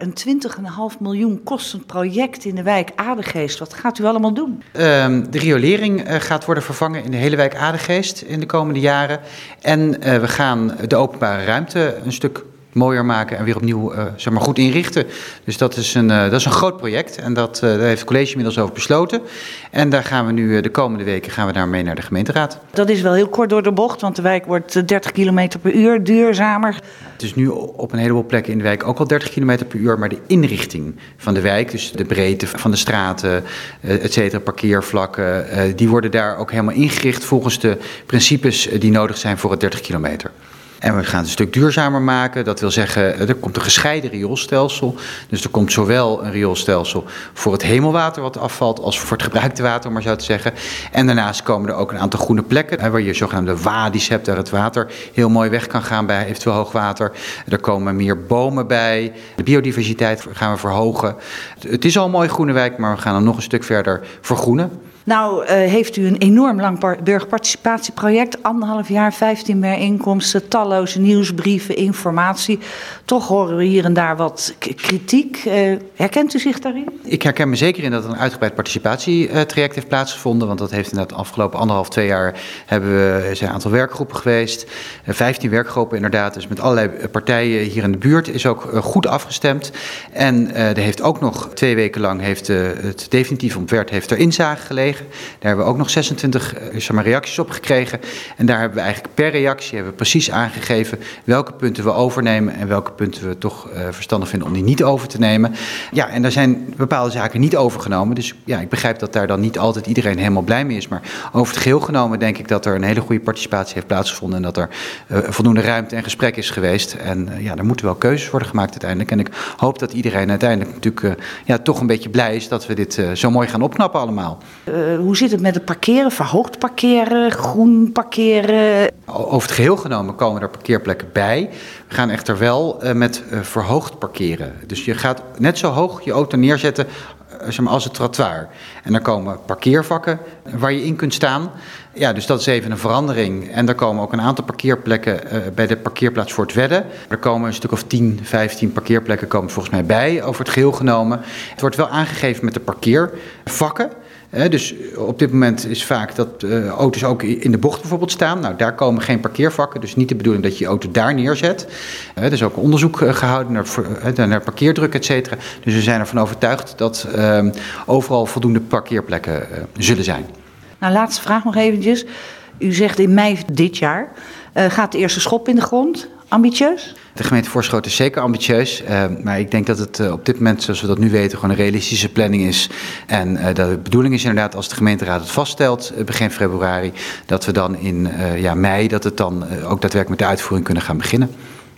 Een 20,5 miljoen kostend project in de wijk Adegeest. Wat gaat u allemaal doen? Ehm, de riolering eh, gaat worden vervangen in de hele wijk Adegeest in de komende jaren. En eh, we gaan de openbare ruimte een stuk mooier maken en weer opnieuw uh, zeg maar goed inrichten. Dus dat is een, uh, dat is een groot project en dat, uh, daar heeft het college inmiddels over besloten. En daar gaan we nu de komende weken gaan we daarmee naar de gemeenteraad. Dat is wel heel kort door de bocht, want de wijk wordt 30 km per uur duurzamer. Het is nu op een heleboel plekken in de wijk ook al 30 km per uur, maar de inrichting van de wijk, dus de breedte van de straten, et cetera, parkeervlakken, die worden daar ook helemaal ingericht volgens de principes die nodig zijn voor het 30 kilometer. En we gaan het een stuk duurzamer maken. Dat wil zeggen, er komt een gescheiden rioolstelsel. Dus er komt zowel een rioolstelsel voor het hemelwater wat afvalt, als voor het gebruikte water, om maar zo te zeggen. En daarnaast komen er ook een aantal groene plekken, waar je zogenaamde wadi's hebt, waar het water heel mooi weg kan gaan bij eventueel hoogwater. Er komen meer bomen bij. De biodiversiteit gaan we verhogen. Het is al een mooie groene wijk, maar we gaan hem nog een stuk verder vergroenen. Nou, uh, heeft u een enorm lang burgerparticipatieproject, anderhalf jaar, 15 bijeenkomsten, talloze nieuwsbrieven, informatie. Toch horen we hier en daar wat kritiek. Uh, herkent u zich daarin? Ik herken me zeker in dat een uitgebreid participatietraject heeft plaatsgevonden. Want dat heeft inderdaad de afgelopen anderhalf, twee jaar hebben we, zijn een aantal werkgroepen geweest. Uh, 15 werkgroepen inderdaad, dus met allerlei partijen hier in de buurt is ook goed afgestemd. En er heeft ook nog twee weken lang heeft, het definitief ontwerp heeft er inzage gelegen. Daar hebben we ook nog 26 zeg maar, reacties op gekregen. En daar hebben we eigenlijk per reactie hebben we precies aangegeven welke punten we overnemen en welke punten we toch uh, verstandig vinden om die niet over te nemen. Ja, en daar zijn bepaalde zaken niet overgenomen. Dus ja, ik begrijp dat daar dan niet altijd iedereen helemaal blij mee is. Maar over het geheel genomen denk ik dat er een hele goede participatie heeft plaatsgevonden. En dat er uh, voldoende ruimte en gesprek is geweest. En ja, er moeten wel keuzes worden gemaakt uiteindelijk. En ik hoop dat iedereen uiteindelijk natuurlijk ja, toch een beetje blij is dat we dit zo mooi gaan opknappen allemaal. Uh, hoe zit het met het parkeren? Verhoogd parkeren, groen parkeren? Over het geheel genomen komen er parkeerplekken bij. We gaan echter wel uh, met uh, verhoogd parkeren. Dus je gaat net zo hoog je auto neerzetten maar, als het trottoir. En er komen parkeervakken waar je in kunt staan. Ja, dus dat is even een verandering. En er komen ook een aantal parkeerplekken bij de parkeerplaats voor het Wedden. Er komen een stuk of 10, 15 parkeerplekken komen volgens mij bij, over het geheel genomen. Het wordt wel aangegeven met de parkeervakken. Dus op dit moment is vaak dat uh, auto's ook in de bocht bijvoorbeeld staan. Nou, daar komen geen parkeervakken, dus niet de bedoeling dat je je auto daar neerzet. Er is ook onderzoek uh, gehouden naar, naar parkeerdruk, et cetera. Dus we zijn ervan overtuigd dat ehm, overal voldoende parkeerplekken zullen zijn. Nou, laatste vraag nog eventjes. U zegt in mei dit jaar gaat de eerste schop in de grond. Ambitieus? De gemeente Voorschoten is zeker ambitieus. Uh, maar ik denk dat het uh, op dit moment, zoals we dat nu weten, gewoon een realistische planning is. En uh, dat de bedoeling is inderdaad, als de gemeenteraad het vaststelt begin februari, dat we dan in ja, mei, dat het dan ook daadwerkelijk met de uitvoering kunnen gaan beginnen.